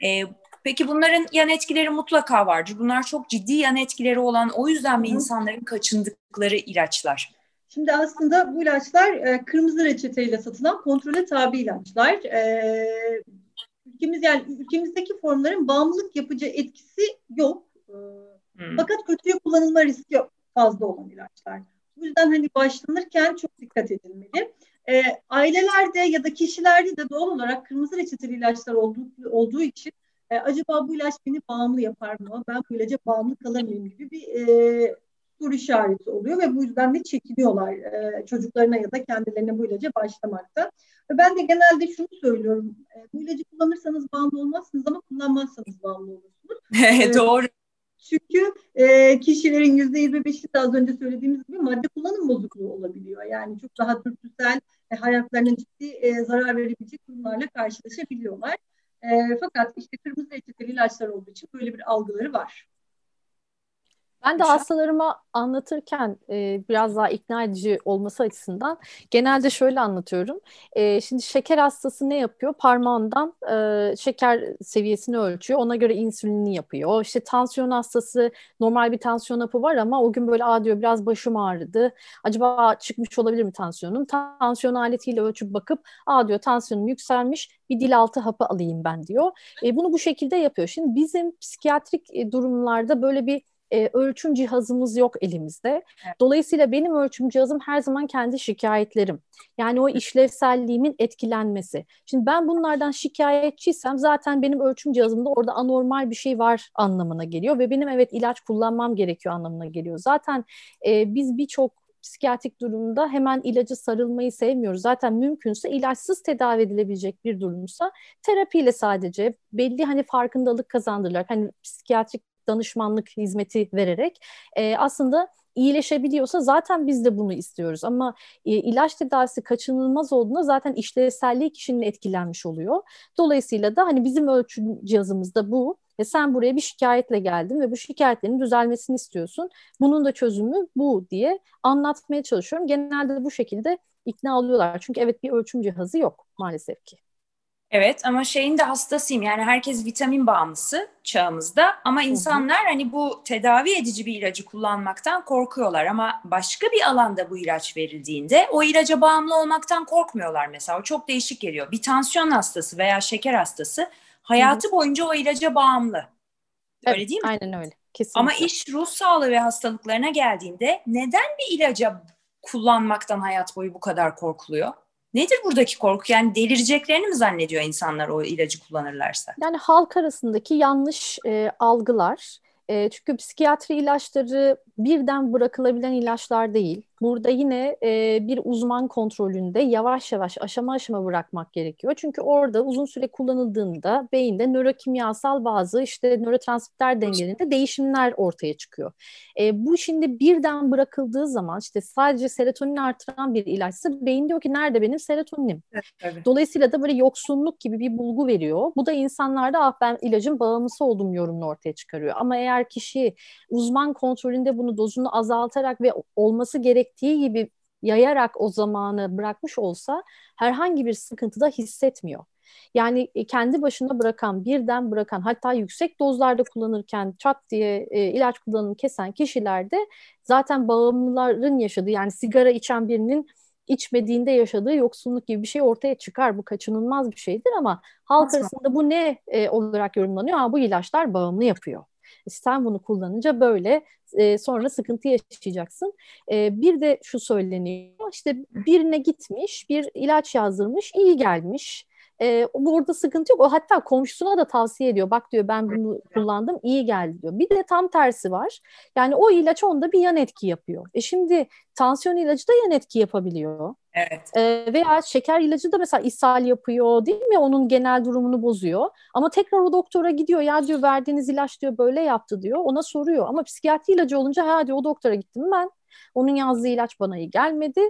Speaker 1: evet. e, Peki bunların yan etkileri mutlaka vardır. Bunlar çok ciddi yan etkileri olan o yüzden mi insanların kaçındıkları ilaçlar?
Speaker 2: Şimdi aslında bu ilaçlar e, kırmızı reçeteyle satılan kontrole tabi ilaçlar. E, ülkemiz yani ülkemizdeki formların bağımlılık yapıcı etkisi yok. E, hmm. Fakat kötüye kullanılma riski fazla olan ilaçlar. Bu yüzden hani başlanırken çok dikkat edilmeli. E, ailelerde ya da kişilerde de doğal olarak kırmızı reçeteli ilaçlar olduğu, olduğu için e, acaba bu ilaç beni bağımlı yapar mı? Ben bu ilaca bağımlı kalır mıyım gibi bir e, soru işareti oluyor ve bu yüzden de çekiniyorlar e, çocuklarına ya da kendilerine bu ilaca başlamakta. Ve ben de genelde şunu söylüyorum. E, bu ilacı kullanırsanız bağımlı olmazsınız ama kullanmazsanız bağımlı olursunuz.
Speaker 1: e, Doğru.
Speaker 2: Çünkü e, kişilerin yüzde yirmi beşi de az önce söylediğimiz gibi madde kullanım bozukluğu olabiliyor. Yani çok daha dürtüsel, e, hayatlarına ciddi e, zarar verebilecek durumlarla karşılaşabiliyorlar. E, fakat işte kırmızı reçeteli ilaçlar olduğu için böyle bir algıları var.
Speaker 3: Ben de hastalarıma anlatırken e, biraz daha ikna edici olması açısından genelde şöyle anlatıyorum. E, şimdi şeker hastası ne yapıyor? Parmağından e, şeker seviyesini ölçüyor. Ona göre insülini yapıyor. İşte tansiyon hastası normal bir tansiyon hapı var ama o gün böyle aa diyor biraz başım ağrıdı. Acaba çıkmış olabilir mi tansiyonum? Tansiyon aletiyle ölçüp bakıp aa diyor tansiyonum yükselmiş bir dil altı hapı alayım ben diyor. E, bunu bu şekilde yapıyor. Şimdi bizim psikiyatrik e, durumlarda böyle bir e, ölçüm cihazımız yok elimizde. Evet. Dolayısıyla benim ölçüm cihazım her zaman kendi şikayetlerim. Yani o işlevselliğimin etkilenmesi. Şimdi ben bunlardan şikayetçiysem zaten benim ölçüm cihazımda orada anormal bir şey var anlamına geliyor ve benim evet ilaç kullanmam gerekiyor anlamına geliyor. Zaten e, biz birçok psikiyatrik durumda hemen ilacı sarılmayı sevmiyoruz. Zaten mümkünse ilaçsız tedavi edilebilecek bir durumsa terapiyle sadece belli hani farkındalık kazandırılarak hani psikiyatrik danışmanlık hizmeti vererek e, aslında iyileşebiliyorsa zaten biz de bunu istiyoruz. Ama e, ilaç tedavisi kaçınılmaz olduğunda zaten işlevselliği kişinin etkilenmiş oluyor. Dolayısıyla da hani bizim ölçüm cihazımızda bu. E sen buraya bir şikayetle geldin ve bu şikayetlerin düzelmesini istiyorsun. Bunun da çözümü bu diye anlatmaya çalışıyorum. Genelde bu şekilde ikna oluyorlar. Çünkü evet bir ölçüm cihazı yok maalesef ki.
Speaker 1: Evet ama şeyin de hastasıyım yani herkes vitamin bağımlısı çağımızda ama insanlar hı hı. hani bu tedavi edici bir ilacı kullanmaktan korkuyorlar ama başka bir alanda bu ilaç verildiğinde o ilaca bağımlı olmaktan korkmuyorlar mesela o çok değişik geliyor. Bir tansiyon hastası veya şeker hastası hayatı hı hı. boyunca o ilaca bağımlı. Öyle evet, değil mi?
Speaker 3: Aynen öyle. Kesinlikle.
Speaker 1: Ama iş ruh sağlığı ve hastalıklarına geldiğinde neden bir ilaca kullanmaktan hayat boyu bu kadar korkuluyor? Nedir buradaki korku? Yani delireceklerini mi zannediyor insanlar o ilacı kullanırlarsa?
Speaker 3: Yani halk arasındaki yanlış e, algılar. E, çünkü psikiyatri ilaçları birden bırakılabilen ilaçlar değil. Burada yine e, bir uzman kontrolünde yavaş yavaş aşama aşama bırakmak gerekiyor. Çünkü orada uzun süre kullanıldığında beyinde nörokimyasal bazı işte nörotransmitter dengelerinde değişimler ortaya çıkıyor. E, bu şimdi birden bırakıldığı zaman işte sadece serotonin artıran bir ilaçsa beyin diyor ki nerede benim serotoninim? Evet, Dolayısıyla da böyle yoksunluk gibi bir bulgu veriyor. Bu da insanlarda ah ben ilacın bağımlısı olduğum yorumunu ortaya çıkarıyor. Ama eğer kişi uzman kontrolünde bunu dozunu azaltarak ve olması gerek gerektiği gibi yayarak o zamanı bırakmış olsa herhangi bir sıkıntı da hissetmiyor. Yani e, kendi başına bırakan, birden bırakan, hatta yüksek dozlarda kullanırken çat diye e, ilaç kullanımı kesen kişilerde zaten bağımlıların yaşadığı yani sigara içen birinin içmediğinde yaşadığı yoksunluk gibi bir şey ortaya çıkar. Bu kaçınılmaz bir şeydir ama halk arasında bu ne e, olarak yorumlanıyor? Ha, bu ilaçlar bağımlı yapıyor. Sen bunu kullanınca böyle e, sonra sıkıntı yaşayacaksın. E, bir de şu söyleniyor işte birine gitmiş bir ilaç yazdırmış iyi gelmiş e, burada sıkıntı yok. O hatta komşusuna da tavsiye ediyor. Bak diyor ben bunu kullandım iyi geldi diyor. Bir de tam tersi var. Yani o ilaç onda bir yan etki yapıyor. E şimdi tansiyon ilacı da yan etki yapabiliyor.
Speaker 1: Evet.
Speaker 3: E, veya şeker ilacı da mesela ishal yapıyor değil mi? Onun genel durumunu bozuyor. Ama tekrar o doktora gidiyor. Ya diyor verdiğiniz ilaç diyor böyle yaptı diyor. Ona soruyor. Ama psikiyatri ilacı olunca ha diyor o doktora gittim ben. Onun yazdığı ilaç bana iyi gelmedi.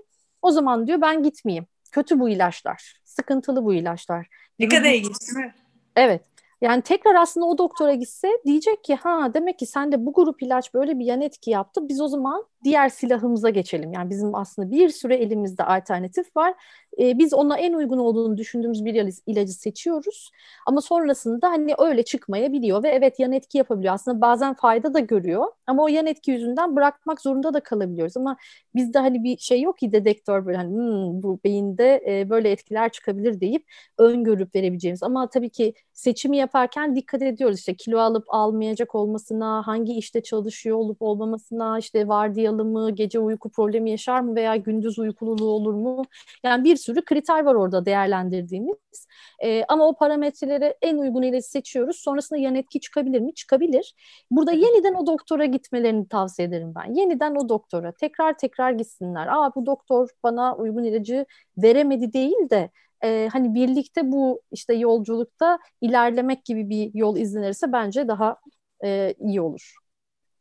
Speaker 3: O zaman diyor ben gitmeyeyim. Kötü bu ilaçlar. Sıkıntılı bu ilaçlar.
Speaker 1: Ne kadar ilginç değil mi?
Speaker 3: Evet. Yani tekrar aslında o doktora gitse diyecek ki ha demek ki sende bu grup ilaç böyle bir yan etki yaptı. Biz o zaman diğer silahımıza geçelim. Yani bizim aslında bir süre elimizde alternatif var. E, biz ona en uygun olduğunu düşündüğümüz bir ilacı seçiyoruz. Ama sonrasında hani öyle çıkmayabiliyor ve evet yan etki yapabiliyor. Aslında bazen fayda da görüyor ama o yan etki yüzünden bırakmak zorunda da kalabiliyoruz. Ama bizde hani bir şey yok ki dedektör böyle hani hmm, bu beyinde e, böyle etkiler çıkabilir deyip öngörüp verebileceğimiz. Ama tabii ki seçimi yaparken dikkat ediyoruz işte kilo alıp almayacak olmasına, hangi işte çalışıyor olup olmamasına, işte vardiyalı mı, gece uyku problemi yaşar mı veya gündüz uykululuğu olur mu? Yani bir sürü kriter var orada değerlendirdiğimiz. E, ama o parametreleri en uygun ilacı seçiyoruz. Sonrasında yan etki çıkabilir mi? Çıkabilir. Burada yeniden o doktora gitmelerini tavsiye ederim ben. Yeniden o doktora tekrar tekrar gitsinler. Aa bu doktor bana uygun ilacı veremedi değil de e, hani birlikte bu işte yolculukta ilerlemek gibi bir yol izlenirse bence daha e, iyi olur.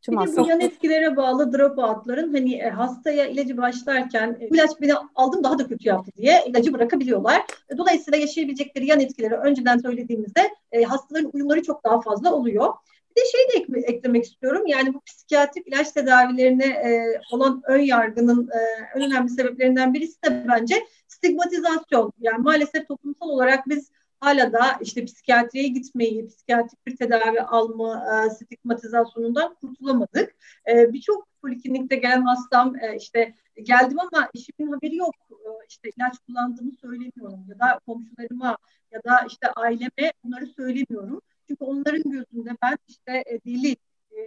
Speaker 2: Tüm bir de bu yan etkilere bağlı dropoutların hani e, hastaya ilacı başlarken e, bu ilaç beni aldım daha da kötü yaptı diye ilacı bırakabiliyorlar. E, dolayısıyla yaşayabilecekleri yan etkileri önceden söylediğimizde e, hastaların uyumları çok daha fazla oluyor. Bir de şey de ek, eklemek istiyorum. Yani bu psikiyatrik ilaç tedavilerine e, olan ön yargının e, en önemli sebeplerinden birisi de bence stigmatizasyon. Yani maalesef toplumsal olarak biz hala da işte psikiyatriye gitmeyi, psikiyatrik bir tedavi alma e, stigmatizasyonundan kurtulamadık. E, Birçok poliklinikte gelen hastam e, işte geldim ama işimin haberi yok. E, işte ilaç kullandığımı söylemiyorum ya da komşularıma ya da işte aileme bunları söylemiyorum. Çünkü onların gözünde ben işte e, deli, e,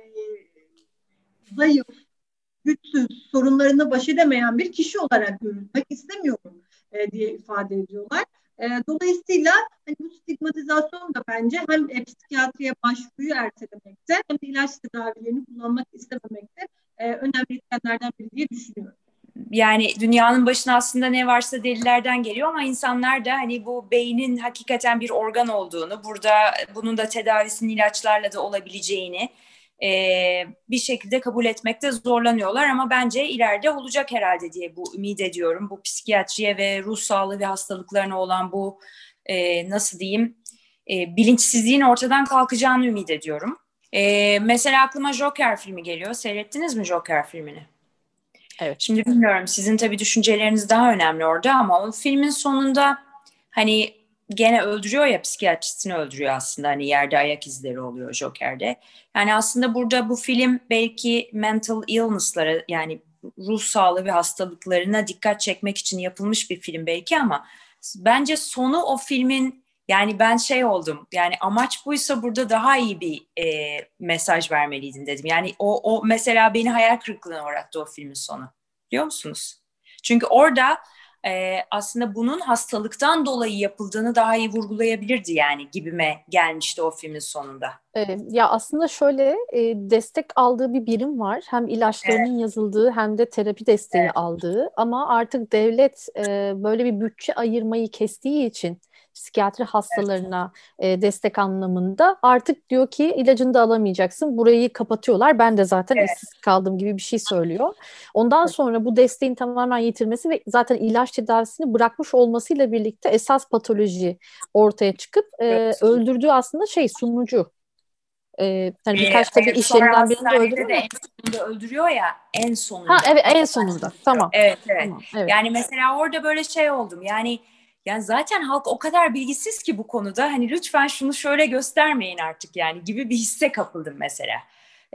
Speaker 2: zayıf, güçsüz, sorunlarını baş edemeyen bir kişi olarak görülmek istemiyorum e, diye ifade ediyorlar. E, dolayısıyla hani bu stigmatizasyon da bence hem e, psikiyatriye başvuruyu ertelemekte hem de ilaç tedavilerini kullanmak istememekte e, önemli etkenlerden biri diye düşünüyorum.
Speaker 1: Yani dünyanın başına aslında ne varsa delilerden geliyor ama insanlar da hani bu beynin hakikaten bir organ olduğunu, burada bunun da tedavisinin ilaçlarla da olabileceğini e, bir şekilde kabul etmekte zorlanıyorlar ama bence ileride olacak herhalde diye bu ümit ediyorum. Bu psikiyatriye ve ruh sağlığı ve hastalıklarına olan bu e, nasıl diyeyim e, bilinçsizliğin ortadan kalkacağını ümit ediyorum. E, mesela aklıma Joker filmi geliyor. Seyrettiniz mi Joker filmini? Evet. Şimdi bilmiyorum sizin tabii düşünceleriniz daha önemli orada ama o filmin sonunda hani gene öldürüyor ya psikiyatristini öldürüyor aslında hani yerde ayak izleri oluyor Joker'de. Yani aslında burada bu film belki mental illness'lara yani ruh sağlığı ve hastalıklarına dikkat çekmek için yapılmış bir film belki ama bence sonu o filmin yani ben şey oldum yani amaç buysa burada daha iyi bir e, mesaj vermeliydin dedim. Yani o, o mesela beni hayal kırıklığına uğrattı o filmin sonu biliyor musunuz? Çünkü orada e, aslında bunun hastalıktan dolayı yapıldığını daha iyi vurgulayabilirdi yani gibime gelmişti o filmin sonunda.
Speaker 3: E, ya aslında şöyle e, destek aldığı bir birim var. Hem ilaçlarının evet. yazıldığı hem de terapi desteği evet. aldığı ama artık devlet e, böyle bir bütçe ayırmayı kestiği için psikiyatri hastalarına evet. e, destek anlamında artık diyor ki ilacını da alamayacaksın. Burayı kapatıyorlar. Ben de zaten evet. işsiz kaldım gibi bir şey söylüyor. Ondan evet. sonra bu desteğin tamamen yitirmesi ve zaten ilaç tedavisini bırakmış olmasıyla birlikte esas patoloji ortaya çıkıp e, evet. öldürdüğü aslında şey sunucu. Ee, hani birkaç tabii iş yerinden
Speaker 1: birini de öldürüyor. De en sonunda öldürüyor ya en sonunda.
Speaker 3: Ha evet en sonunda. Tamam.
Speaker 1: Evet evet. Tamam, evet. Yani mesela orada böyle şey oldum. Yani yani zaten halk o kadar bilgisiz ki bu konuda hani lütfen şunu şöyle göstermeyin artık yani gibi bir hisse kapıldım mesela.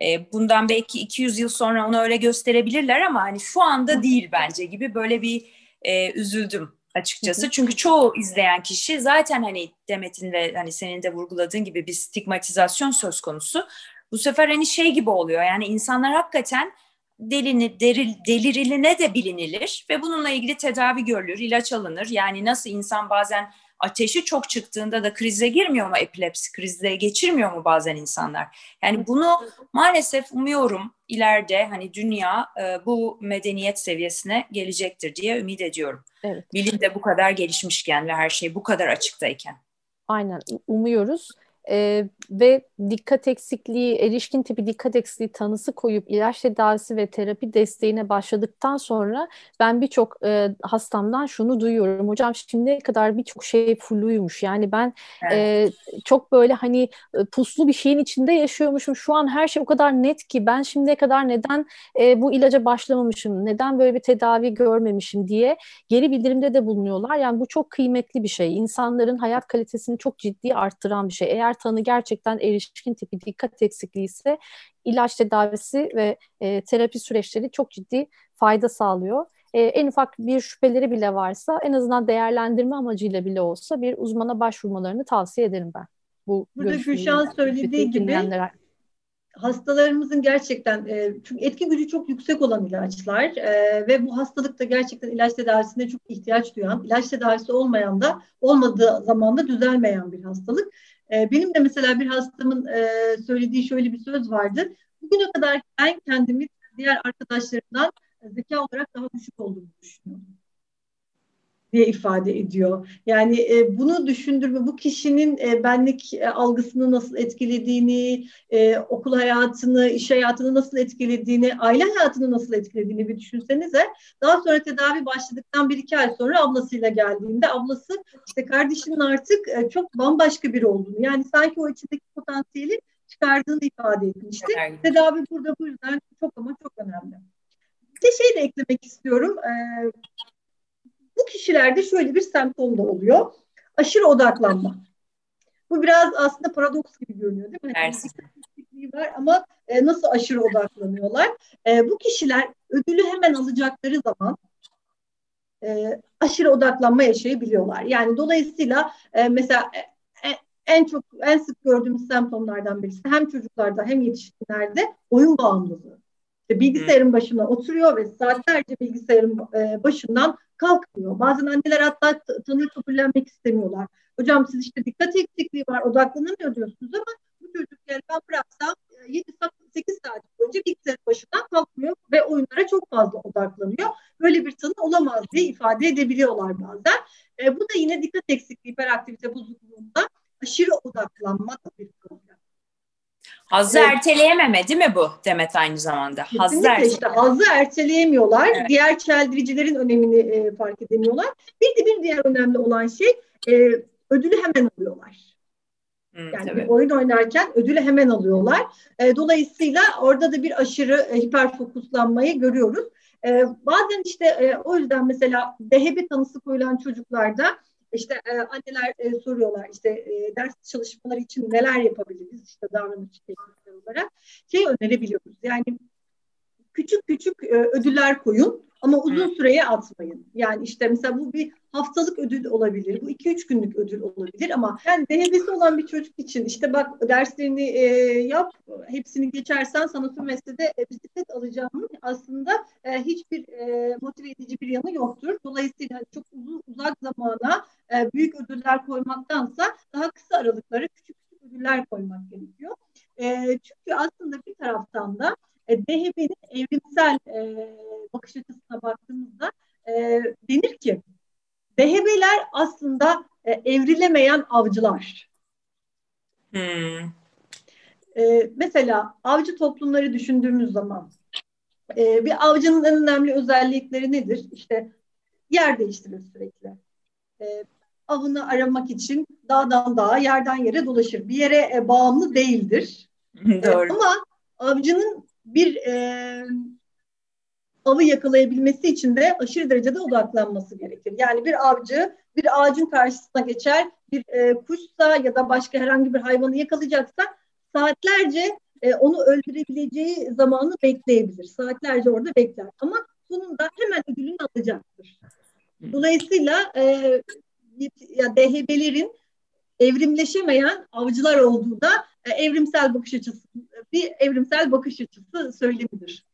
Speaker 1: E, bundan belki 200 yıl sonra onu öyle gösterebilirler ama hani şu anda değil bence gibi böyle bir e, üzüldüm açıkçası. Çünkü çoğu izleyen kişi zaten hani Demet'in ve hani senin de vurguladığın gibi bir stigmatizasyon söz konusu. Bu sefer hani şey gibi oluyor yani insanlar hakikaten delini, deril, deliriline de bilinilir ve bununla ilgili tedavi görülür, ilaç alınır. Yani nasıl insan bazen ateşi çok çıktığında da krize girmiyor mu epilepsi krizde geçirmiyor mu bazen insanlar? Yani bunu maalesef umuyorum ileride hani dünya e, bu medeniyet seviyesine gelecektir diye ümit ediyorum. Evet. Bilim de bu kadar gelişmişken ve her şey bu kadar açıktayken.
Speaker 3: Aynen umuyoruz e, ve dikkat eksikliği, erişkin tipi dikkat eksikliği tanısı koyup ilaç tedavisi ve terapi desteğine başladıktan sonra ben birçok e, hastamdan şunu duyuyorum. Hocam şimdiye kadar birçok şey fulluymuş. Yani ben evet. e, çok böyle hani e, puslu bir şeyin içinde yaşıyormuşum. Şu an her şey o kadar net ki ben şimdiye kadar neden e, bu ilaca başlamamışım, neden böyle bir tedavi görmemişim diye geri bildirimde de bulunuyorlar. Yani bu çok kıymetli bir şey. İnsanların hayat kalitesini çok ciddi arttıran bir şey. Eğer eğer tanı gerçekten erişkin tipi dikkat eksikliği ise ilaç tedavisi ve e, terapi süreçleri çok ciddi fayda sağlıyor. E, en ufak bir şüpheleri bile varsa en azından değerlendirme amacıyla bile olsa bir uzmana başvurmalarını tavsiye ederim ben.
Speaker 2: Bu Burada Gülşah'ın söylediği gibi hastalarımızın gerçekten e, çünkü etki gücü çok yüksek olan ilaçlar e, ve bu hastalıkta gerçekten ilaç tedavisine çok ihtiyaç duyan, ilaç tedavisi olmayan da olmadığı zamanda düzelmeyen bir hastalık. E, benim de mesela bir hastamın e, söylediği şöyle bir söz vardı. Bugüne kadar ben kendimi diğer arkadaşlarımdan zeka olarak daha düşük olduğunu düşünüyorum diye ifade ediyor. Yani e, bunu düşündürme, bu kişinin e, benlik e, algısını nasıl etkilediğini, e, okul hayatını, iş hayatını nasıl etkilediğini, aile hayatını nasıl etkilediğini bir düşünsenize. Daha sonra tedavi başladıktan bir iki ay sonra ablasıyla geldiğinde ablası işte kardeşinin artık e, çok bambaşka biri olduğunu, yani sanki o içindeki potansiyeli çıkardığını ifade etmişti. Evet. Tedavi burada bu yüzden çok ama çok önemli. Bir şey de eklemek istiyorum. Ee, bu kişilerde şöyle bir semptom da oluyor. Aşırı odaklanma. Bu biraz aslında paradoks gibi görünüyor değil mi? Yani var ama e, nasıl aşırı odaklanıyorlar? E, bu kişiler ödülü hemen alacakları zaman e, aşırı odaklanma yaşayabiliyorlar. Yani dolayısıyla e, mesela e, en çok en sık gördüğümüz semptomlardan birisi hem çocuklarda hem yetişkinlerde oyun bağımlılığı. İşte bilgisayarın başına oturuyor ve saatlerce bilgisayarın başından kalkmıyor. Bazen anneler hatta tanıyı kabullenmek istemiyorlar. Hocam siz işte dikkat eksikliği var, odaklanamıyor diyorsunuz ama bu çocuk yani ben bıraksam 7 e, 8 saat boyunca bilgisayarın başından kalkmıyor ve oyunlara çok fazla odaklanıyor. Böyle bir tanı olamaz diye ifade edebiliyorlar bazen. E, bu da yine dikkat eksikliği hiperaktivite bozukluğunda aşırı odaklanma da bir problem.
Speaker 1: Hazzı evet. erteleyememe değil mi bu Demet aynı zamanda?
Speaker 2: Hazzı, ertele- işte, hazzı erteleyemiyorlar. Evet. Diğer çeldiricilerin önemini e, fark edemiyorlar. Bir de bir diğer önemli olan şey e, ödülü hemen alıyorlar. Hmm, yani tabii. oyun oynarken ödülü hemen alıyorlar. E, dolayısıyla orada da bir aşırı e, hiper fokuslanmayı görüyoruz. E, bazen işte e, o yüzden mesela DHB tanısı koyulan çocuklarda işte e, anneler e, soruyorlar işte e, ders çalışmaları için neler yapabiliriz işte davranış teknikleri olarak. Şey önerebiliyoruz yani küçük küçük e, ödüller koyun ama uzun süreye atmayın. Yani işte mesela bu bir haftalık ödül olabilir. Bu iki üç günlük ödül olabilir ama yani DHB'si olan bir çocuk için işte bak derslerini e, yap, hepsini geçersen sana sömestre e, bisiklet alacağımın aslında e, hiçbir e, motive edici bir yanı yoktur. Dolayısıyla çok uzun uzak zamana e, büyük ödüller koymaktansa daha kısa aralıkları küçük küçük ödüller koymak gerekiyor. E, çünkü aslında bir taraftan da e, DHB'nin evrimsel e, bakış açısına baktığımızda e, denir ki DHB'ler aslında e, evrilemeyen avcılar. Hmm. E, mesela avcı toplumları düşündüğümüz zaman e, bir avcının en önemli özellikleri nedir? İşte yer değiştirir sürekli. E, avını aramak için dağdan dağa, yerden yere dolaşır. Bir yere e, bağımlı değildir. Doğru. E, ama avcının bir e, avı yakalayabilmesi için de aşırı derecede odaklanması gerekir. Yani bir avcı bir ağacın karşısına geçer, bir e, kuşsa ya da başka herhangi bir hayvanı yakalayacaksa saatlerce e, onu öldürebileceği zamanı bekleyebilir. Saatlerce orada bekler. Ama sonunda hemen ödülünü alacaktır. Dolayısıyla e, ya DHB'lerin evrimleşemeyen avcılar olduğu da e, evrimsel bakış açısı bir evrimsel bakış açısı söylemidir.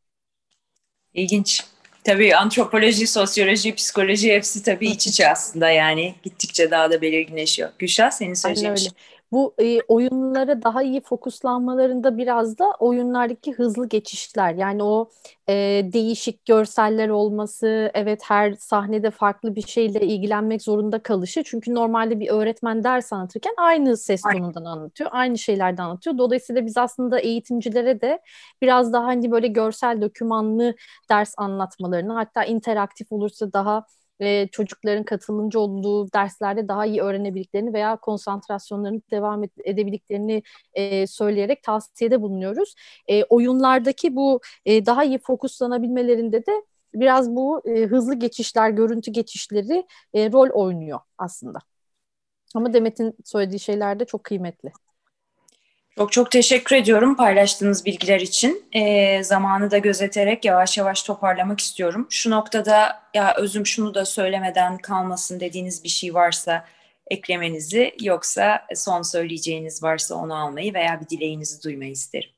Speaker 1: İlginç. Tabii antropoloji, sosyoloji, psikoloji hepsi tabii iç içe aslında yani gittikçe daha da belirginleşiyor. Gülşah senin söyleyeceğin. Şey.
Speaker 3: Bu e, oyunlara daha iyi fokuslanmalarında biraz da oyunlardaki hızlı geçişler yani o e, değişik görseller olması, evet her sahnede farklı bir şeyle ilgilenmek zorunda kalışı. Çünkü normalde bir öğretmen ders anlatırken aynı ses tonundan anlatıyor, aynı şeylerden anlatıyor. Dolayısıyla biz aslında eğitimcilere de biraz daha hani böyle görsel dokümanlı ders anlatmalarını hatta interaktif olursa daha ve çocukların katılımcı olduğu derslerde daha iyi öğrenebildiklerini veya konsantrasyonlarını devam edebildiklerini e, söyleyerek tavsiyede bulunuyoruz. E, oyunlardaki bu e, daha iyi fokuslanabilmelerinde de biraz bu e, hızlı geçişler, görüntü geçişleri e, rol oynuyor aslında. Ama Demet'in söylediği şeyler de çok kıymetli.
Speaker 1: Çok çok teşekkür ediyorum paylaştığınız bilgiler için. E, zamanı da gözeterek yavaş yavaş toparlamak istiyorum. Şu noktada ya özüm şunu da söylemeden kalmasın dediğiniz bir şey varsa eklemenizi yoksa son söyleyeceğiniz varsa onu almayı veya bir dileğinizi duymayı isterim.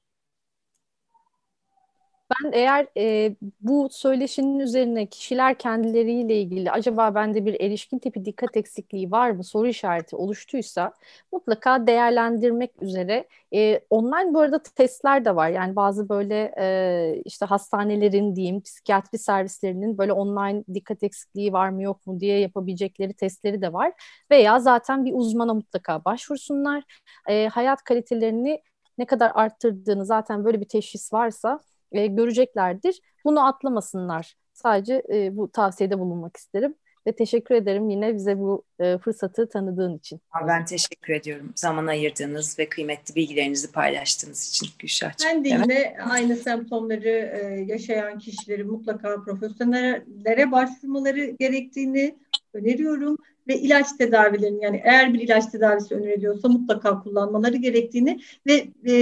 Speaker 3: Ben eğer e, bu söyleşinin üzerine kişiler kendileriyle ilgili acaba bende bir erişkin tipi dikkat eksikliği var mı soru işareti oluştuysa mutlaka değerlendirmek üzere e, online bu arada testler de var. Yani bazı böyle e, işte hastanelerin diyeyim psikiyatri servislerinin böyle online dikkat eksikliği var mı yok mu diye yapabilecekleri testleri de var. Veya zaten bir uzmana mutlaka başvursunlar. E, hayat kalitelerini ne kadar arttırdığını zaten böyle bir teşhis varsa e, göreceklerdir. Bunu atlamasınlar. Sadece e, bu tavsiyede bulunmak isterim. Ve teşekkür ederim yine bize bu e, fırsatı tanıdığın için.
Speaker 1: Ben teşekkür ediyorum. Zaman ayırdığınız ve kıymetli bilgilerinizi paylaştığınız için Gülşah'cığım.
Speaker 2: Ben de yine aynı semptomları e, yaşayan kişileri mutlaka profesyonellere başvurmaları gerektiğini öneriyorum. Ve ilaç tedavilerini yani eğer bir ilaç tedavisi öneriliyorsa mutlaka kullanmaları gerektiğini ve e,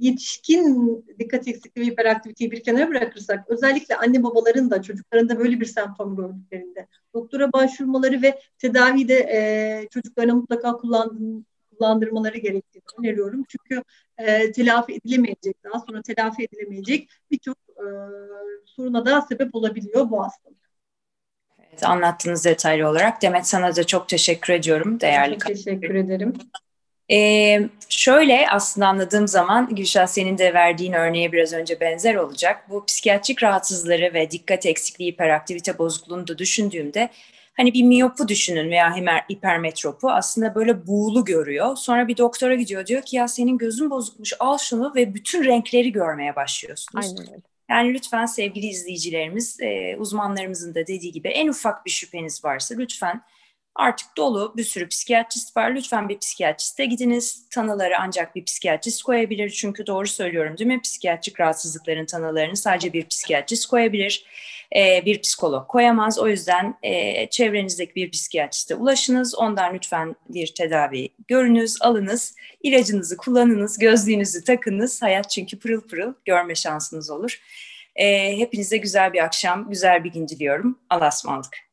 Speaker 2: yetişkin dikkat eksikliği ve hiperaktiviteyi bir kenara bırakırsak özellikle anne babaların da çocuklarında böyle bir semptom gördüklerinde doktora başvurmaları ve tedavide e, çocuklarına mutlaka kullandığın, kullandırmaları gerektiğini öneriyorum. Çünkü e, telafi edilemeyecek, daha sonra telafi edilemeyecek birçok e, soruna da sebep olabiliyor bu hastalık.
Speaker 1: Evet, anlattığınız detaylı olarak. Demet sana da çok teşekkür ediyorum. Değerli
Speaker 2: çok teşekkür ederim.
Speaker 1: Ee, şöyle aslında anladığım zaman Gülşah senin de verdiğin örneğe biraz önce benzer olacak. Bu psikiyatrik rahatsızları ve dikkat eksikliği, hiperaktivite bozukluğunu da düşündüğümde hani bir miyopu düşünün veya hipermetropu aslında böyle buğulu görüyor. Sonra bir doktora gidiyor diyor ki ya senin gözün bozukmuş al şunu ve bütün renkleri görmeye başlıyorsunuz.
Speaker 3: Aynen öyle.
Speaker 1: Yani lütfen sevgili izleyicilerimiz, e, uzmanlarımızın da dediği gibi en ufak bir şüpheniz varsa lütfen Artık dolu bir sürü psikiyatrist var. Lütfen bir psikiyatriste gidiniz. Tanıları ancak bir psikiyatrist koyabilir. Çünkü doğru söylüyorum değil mi? Psikiyatrik rahatsızlıkların tanılarını sadece bir psikiyatrist koyabilir. Ee, bir psikolog koyamaz. O yüzden e, çevrenizdeki bir psikiyatriste ulaşınız. Ondan lütfen bir tedavi görünüz, alınız. İlacınızı kullanınız, gözlüğünüzü takınız. Hayat çünkü pırıl pırıl görme şansınız olur. Ee, hepinize güzel bir akşam, güzel bir gün diliyorum. Allah'a ısmarladık.